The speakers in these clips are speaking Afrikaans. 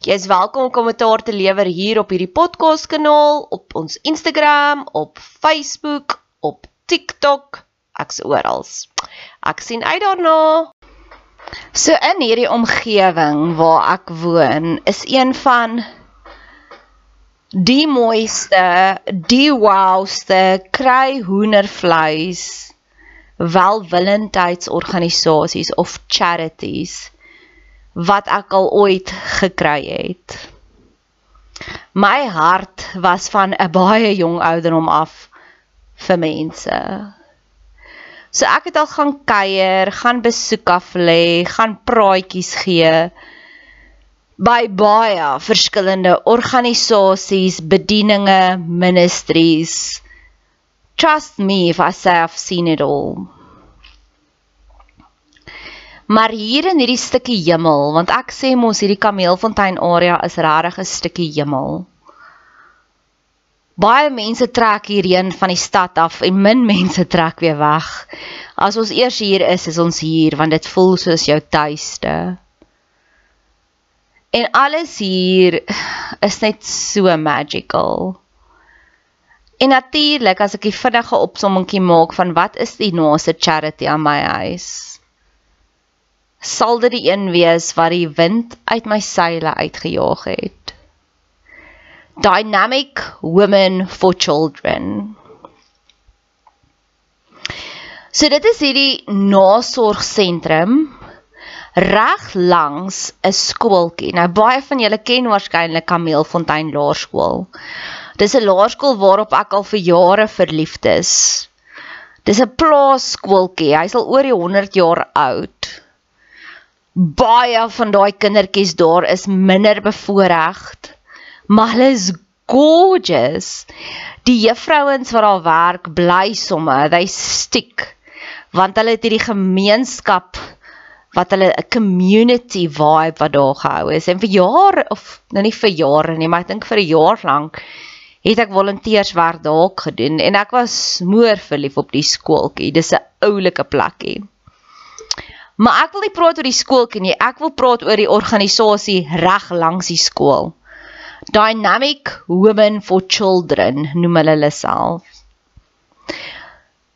Jy is welkom om kommentaar te lewer hier op hierdie podcast kanaal, op ons Instagram, op Facebook, op TikTok, ek's oral. Ek sien uit daarna. So in hierdie omgewing waar ek woon, is een van die mooiste, die wowste kry hoendervleis welwillendheidsorganisasies of charities wat ek al ooit gekry het. My hart was van 'n baie jong ouderdom af vir mense. So ek het al gaan kuier, gaan besoek af lê, gaan praatjies gee by baie verskillende organisasies, bedieninge, ministries. Trust me if I say I've seen it all. Maar hier in hierdie stukkie hemel, want ek sê mos hierdie Kameelfontein area is regtig 'n stukkie hemel. Baie mense trek hierheen van die stad af en min mense trek weer weg. As ons eers hier is, is ons hier want dit voel soos jou tuiste. En alles hier is net so magical. En natuurlik as ek 'n vinnige opsommingkie maak van wat is die naaste charity aan my huis? Sal dit die een wees wat die wind uit my seile uitgejaag het. Dynamic Women for Children. So dit is hierdie nasorgsentrum reg langs 'n skooltjie. Nou baie van julle ken waarskynlik Kameelfontein Laerskool. Dis 'n laerskool waarop ek al vir jare verliefd is. Dis 'n plaaskooltjie. Hy's al oor die 100 jaar oud baie van daai kindertjies daar is minder bevoordeeld. Maar hulle is gorgeous. Die juffrouens wat daar werk bly somme, they stick want hulle het hierdie gemeenskap wat hulle 'n community vibe wat daar gehou is. En vir jare of nou nie vir jare nie, maar ek dink vir 'n jaar lank het ek volonteerswerk daar gedoen en ek was moer verlief op die skooltjie. Dis 'n oulike plekkie. Maar ek wil nie praat oor die skoolkie nie. Ek wil praat oor die organisasie reg langs die skool. Dynamic Women for Children noem hulle hulle self.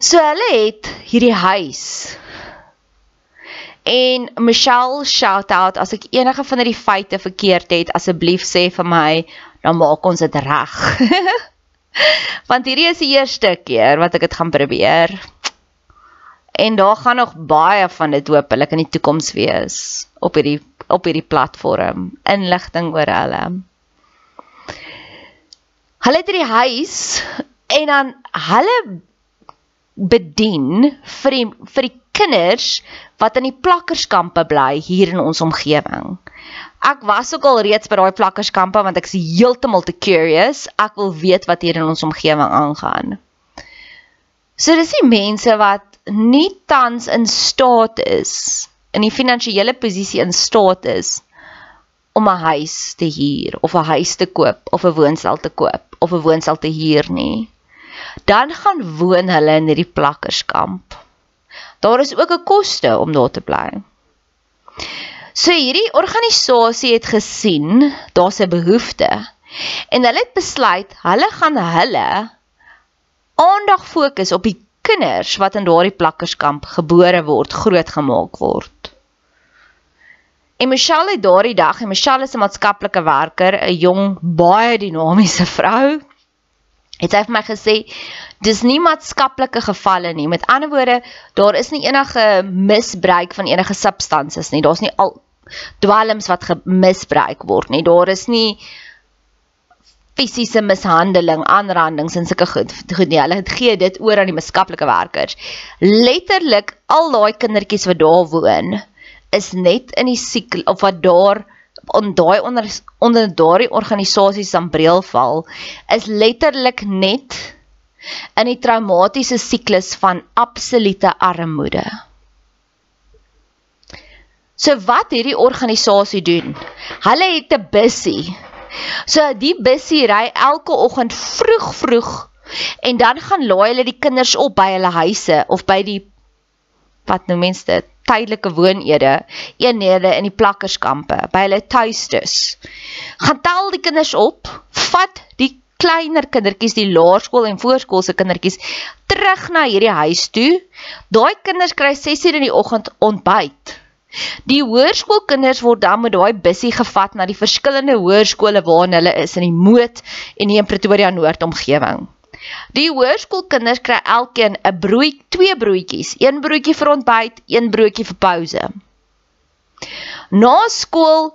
So hulle het hierdie huis. En Michelle shout out as ek enige van hierdie feite verkeerd het, asseblief sê vir my, dan maak ons dit reg. Want hierdie is die eerste keer wat ek dit gaan probeer. En daar gaan nog baie van dit hopelik in die toekoms wees op hierdie op hierdie platform. Inligting oor hulle. Hulle het hierdie huis en dan hulle bedien vir die, vir die kinders wat in die plakkerskampe bly hier in ons omgewing. Ek was ook al reeds by daai plakkerskampe want ek is heeltemal te curious. Ek wil weet wat hier in ons omgewing aangaan. So dis die mense wat nie tans in staat is in die finansiële posisie in staat is om 'n huis te huur of 'n huis te koop of 'n woonstel te koop of 'n woonstel te huur nie. Dan gaan woon hulle in hierdie plakkerskamp. Daar is ook 'n koste om daar te bly. So hierdie organisasie het gesien daar's 'n behoefte en hulle het besluit hulle gaan hulle aandag fokus op die kinders wat in daardie plakkerskamp gebore word, grootgemaak word. En Michelle het daardie dag, en Michelle is 'n maatskaplike werker, 'n jong, baie dinamiese vrou, het sy vir my gesê dis nie maatskaplike gevalle nie. Met ander woorde, daar is nie enige misbruik van enige substansies nie. Daar's nie al dwelms wat gemisbruik word nie. Daar is nie fisiese mishandeling, aanrandings en sulke goed. Goed nee, hulle gee dit oor aan die maatskaplike werkers. Letterlik al daai kindertjies wat daar woon is net in die siekte of wat daar on daai onder onder daardie organisasies ambreel val is letterlik net in die traumatiese siklus van absolute armoede. So wat hierdie organisasie doen? Hulle het 'n bussie So die bussie ry elke oggend vroeg vroeg en dan gaan laai hulle die kinders op by hulle huise of by die wat nou mense dit tydelike woonede, eenhede in die plakkerskampe, by hulle tuistes. Gaan tel die kinders op, vat die kleiner kindertjies, die laerskool en voorskoolse kindertjies terug na hierdie huis toe. Daai kinders kry 6:00 in die oggend ontbyt. Die hoërskoolkinders word dan met daai bussie gevat na die verskillende hoërskole waarna hulle is in die Moot en die Pretoria Noord omgewing. Die hoërskoolkinders kry elkeen 'n brooi, twee broodjies, een broodjie vir ontbyt, een broodjie vir pouse. Na skool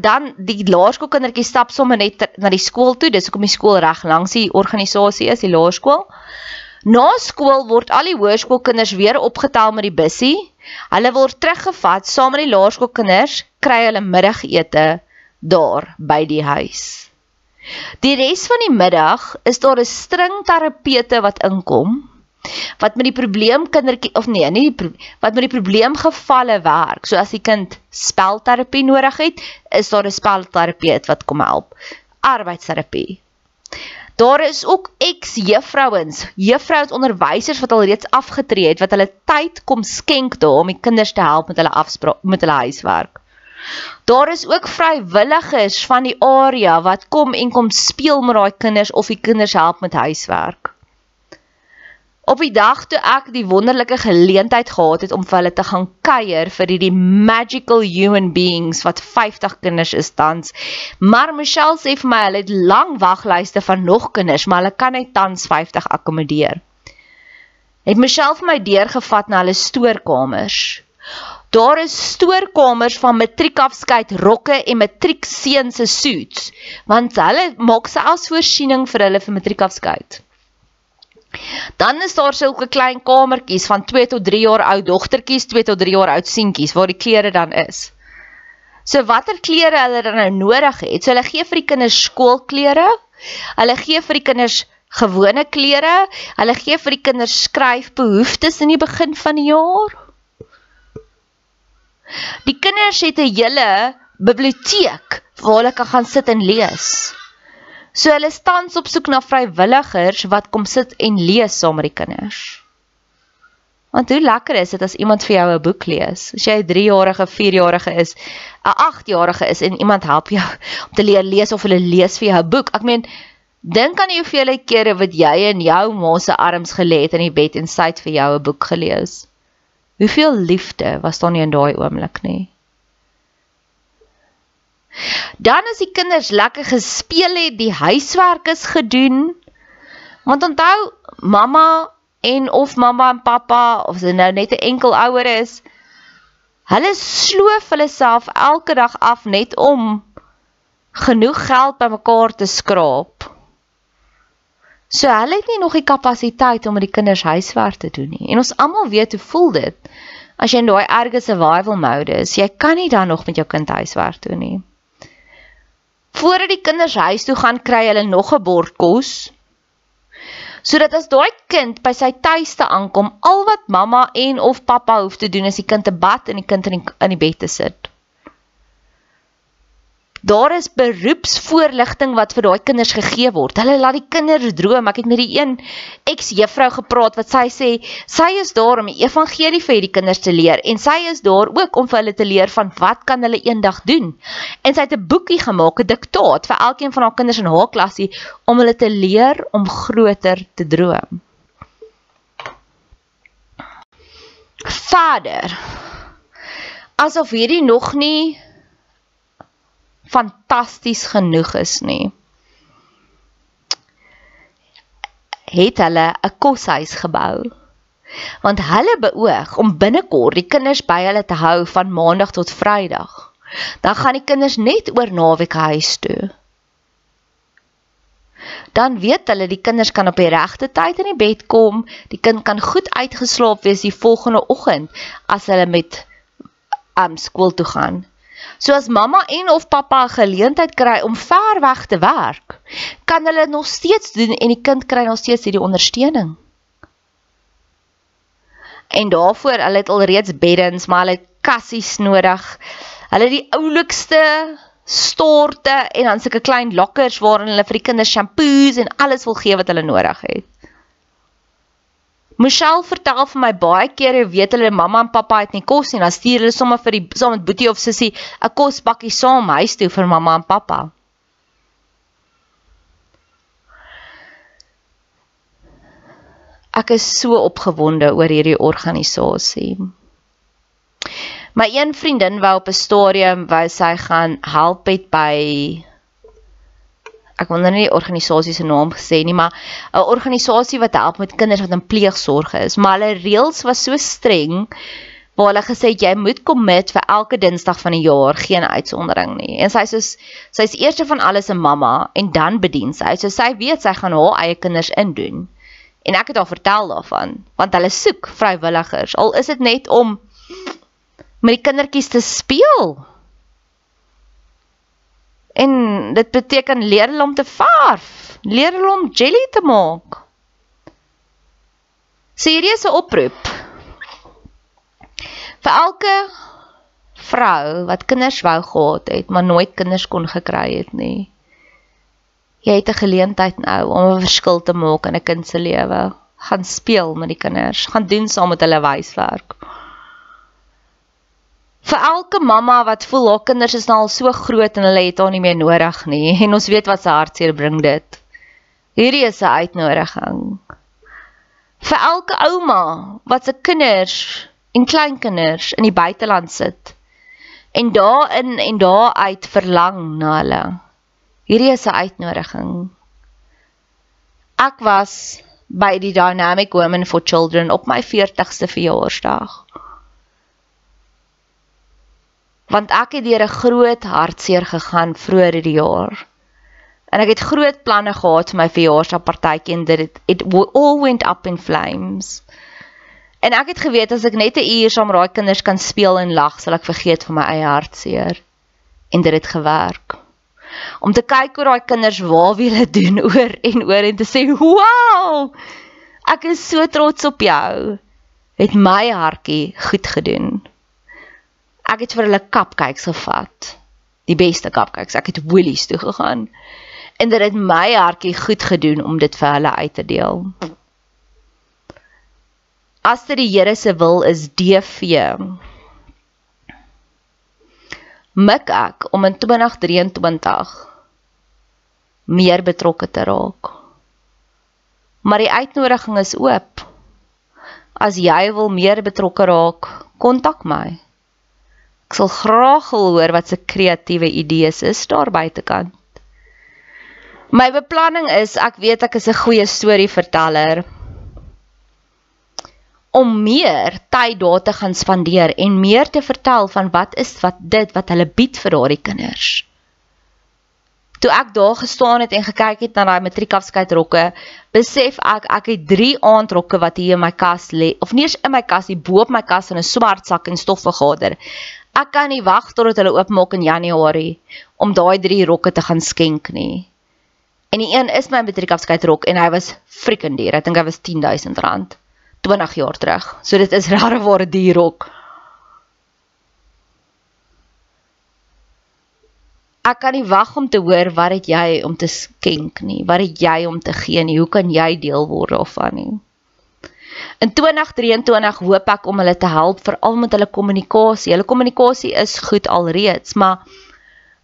dan die laerskoolkindertjies stap sommer net na die skool toe, dis hoekom die skool reg langs die organisasie is, die laerskool. Na skool word al die hoërskoolkinders weer opgetel met die bussie Hulle word teruggevat saam met die laerskoolkinders, kry hulle middagete daar by die huis. Die res van die middag is daar 'n string terapeute wat inkom wat met die probleem kindertjie of nee, nie die wat met die probleemgevalle werk. So as die kind spelterapie nodig het, is daar 'n spelterapeut wat kom help. Arbeidsterapie. Daar is ook ex-juffrouens, juffrouens onderwysers wat al reeds afgetree het wat hulle tyd kom skenk daar om die kinders te help met hulle afspraak met hulle huiswerk. Daar is ook vrywilligers van die area wat kom en kom speel met daai kinders of die kinders help met huiswerk. Op die dag toe ek die wonderlike geleentheid gehad het om vir hulle te gaan kuier vir hierdie magical human beings wat 50 kinders is tans. Maar Michelle sê vir my hulle het lang waglyste van nog kinders, maar hulle kan net tans 50 akkommodeer. Het Michelle vir my deurgevat na hulle stoorkamers. Daar is stoorkamers van matriekafskeid rokke en matriekseuns se suits, want hulle maak selfs voorsiening vir hulle vir matriekafskeid. Dan is daar sulke klein kamertjies van 2 tot 3 jaar oud dogtertjies, 2 tot 3 jaar oud seentjies waar die klere dan is. So watter klere hulle dan nou nodig het. So hulle gee vir die kinders skoolklere. Hulle gee vir die kinders gewone klere. Hulle gee vir die kinders skryfbehoeftes in die begin van die jaar. Die kinders het 'n hele biblioteek waar hulle kan gaan sit en lees. So hulle staan op soek na vrywilligers wat kom sit en lees saam met die kinders. Want hoe lekker is dit as iemand vir jou 'n boek lees? As jy 'n 3-jarige, 4-jarige is, 'n 8-jarige is en iemand help jou om te leer lees of hulle lees vir jou 'n boek. Ek meen, dink aan die hoeveelheid kere wat jy in jou ma se arms gelê het in die bed en sy het vir jou 'n boek gelees. Hoeveel liefde was daar nie in daai oomblik nie? Dan as die kinders lekker gespeel het, die huiswerk is gedoen, Want onthou, mamma en of mamma en pappa of sy nou net 'n enkel ouer is, hulle sloof hulle self elke dag af net om genoeg geld bymekaar te skraap. So hulle het nie nog die kapasiteit om met die kinders huiswerk te doen nie. En ons almal weet hoe voel dit as jy in daai erge survival mode is. Jy kan nie dan nog met jou kind huiswerk doen nie. Voordat die kinders huis toe gaan, kry hulle nog 'n bord kos sodat as daai kind by sy tuiste aankom, al wat mamma en of pappa hoef te doen is die kind te bad en die kind in die, in die bed te sit. Daar is beroepsvoorligting wat vir daai kinders gegee word. Hulle laat die kinders droom. Ek het met die een ex-juffrou gepraat wat sy sê sy is daar om die evangelie vir hierdie kinders te leer en sy is daar ook om vir hulle te leer van wat kan hulle eendag doen. En sy het 'n boekie gemaak, 'n diktaat vir elkeen van haar kinders in haar klasie om hulle te leer om groter te droom. Vader asof hierdie nog nie fantasties genoeg is nie. Het hulle 'n koshuis gebou. Want hulle beoog om binnekort die kinders by hulle te hou van maandag tot vrydag. Dan gaan die kinders net oor naweek huis toe. Dan weet hulle die kinders kan op die regte tyd in die bed kom, die kind kan goed uitgeslaap wees die volgende oggend as hulle met um skool toe gaan. So as mamma en of pappa 'n geleentheid kry om ver weg te werk, kan hulle nog steeds doen en die kind kry nog steeds hierdie ondersteuning. En daarvoor, hulle het alreeds beddens, maar hulle het kassies nodig. Hulle het die oulikste storte en dan sulke klein lokkers waarin hulle vir die kinders shampoos en alles wil gee wat hulle nodig het. Michelle vertel vir my baie keer hoe weet hulle mamma en pappa het nie kos nie, dan stuur hulle sommer vir die saam met Boetie of Sissie 'n kosbakkie saam huis toe vir mamma en pappa. Ek is so opgewonde oor hierdie organisasie. My een vriendin wou op 'n stadium wou sy gaan help het by ek wil nou nie die organisasie se naam gesê nie, maar 'n organisasie wat help met kinders wat in pleegsorg is, maar hulle reëls was so streng waar hulle gesê het jy moet commit vir elke Dinsdag van die jaar, geen uitsondering nie. En sy soos sy's eerste van alles 'n mamma en dan bedien sy. So sy weet sy gaan haar eie kinders indoen. En ek het haar vertel daarvan, want hulle soek vrywilligers. Al is dit net om met die kindertjies te speel. En dit beteken leer hulle om te verf, leer hulle om jelly te maak. Seriese oproep. Vir elke vrou wat kinders wou gehad het, maar nooit kinders kon gekry het nie. Jy het 'n geleentheid nou om 'n verskil te maak in 'n kind se lewe. Gaan speel met die kinders, gaan doen saam met hulle wyswerk vir elke mamma wat voel haar kinders is nou al so groot en hulle het haar nie meer nodig nie en ons weet wat se hartseer bring dit. Hierdie is 'n uitnodiging. Vir elke ouma wat se kinders en kleinkinders in die buiteland sit en daarin en daar uit verlang na hulle. Hierdie is 'n uitnodiging. Ek was by die Dynamic Women for Children op my 40ste verjaarsdag want ek het deur 'n groot hartseer gegaan vroeër die jaar. En ek het groot planne gehad vir my verjaarsdagpartytjie en dit het it all went up in flames. En ek het geweet as ek net 'n uur saam raai kinders kan speel en lag, sal ek vergeet van my eie hartseer. En dit het gewerk. Om te kyk hoe daai kinders waar wie hulle doen oor en oor en te sê, "Wow! Ek is so trots op jou." Het my hartjie goed gedoen ek het vir hulle cupcakes gevat. Die beste cupcakes. Ek het Woolies toe gegaan. En dit het my hartjie goed gedoen om dit vir hulle uit te deel. As dit die Here se wil is DV. Mik ek om in 2023 meer betrokke te raak. Maar die uitnodiging is oop. As jy wil meer betrokke raak, kontak my. Ek sal graag wil hoor wat se kreatiewe idees is daar buitekant. My beplanning is ek weet ek is 'n goeie storieverteller om meer tyd daar te gaan spandeer en meer te vertel van wat is wat dit wat hulle bied vir daardie kinders. Toe ek daar gestaan het en gekyk het na daai matriekafskeidrokke, besef ek ek het 3 aandrokke wat hier in my kas lê of nie eens in my kas, hier bo op my kas in 'n swart sak en stofvergader. Ek kan nie wag totdat hulle oopmaak in Januarie om daai 3 rokke te gaan skenk nie. En die een is my matriekafskeidrok en hy was freaking duur. Ek dink hy was R10000. 20 jaar terug. So dit is rare ware duur ook. Ek kan nie wag om te hoor wat het jy om te skenk nie. Wat het jy om te gee nie? Hoe kan jy deel word daarvan nie? In 2023 hoop ek om hulle te help veral met hulle kommunikasie. Hulle kommunikasie is goed alreeds, maar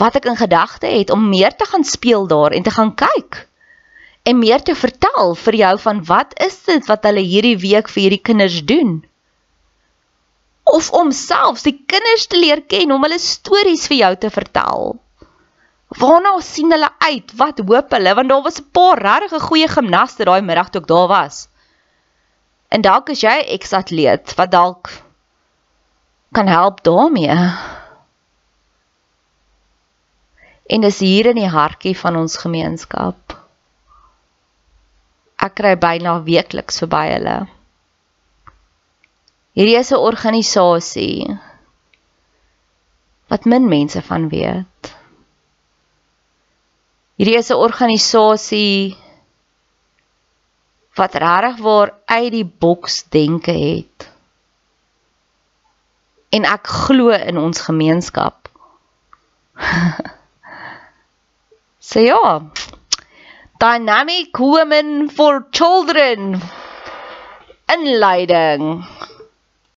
wat ek in gedagte het om meer te gaan speel daar en te gaan kyk en meer te vertel vir jou van wat is dit wat hulle hierdie week vir hierdie kinders doen? Of om selfs die kinders te leer ken om hulle stories vir jou te vertel. Waarna sien hulle uit? Wat hoop hulle? Want daar was 'n paar regtig goeie gimnaste daai middag toe ek daar was. En dalk is jy 'n ex-atleet wat dalk kan help daarmee. En dis hier in die hartjie van ons gemeenskap ek kry byna weekliks verby hulle. Hierdie is 'n organisasie wat min mense van weet. Hierdie is 'n organisasie wat regtig waar uit die boks denke het. En ek glo in ons gemeenskap. so ja, Dynamic Women for Children. Inleiding.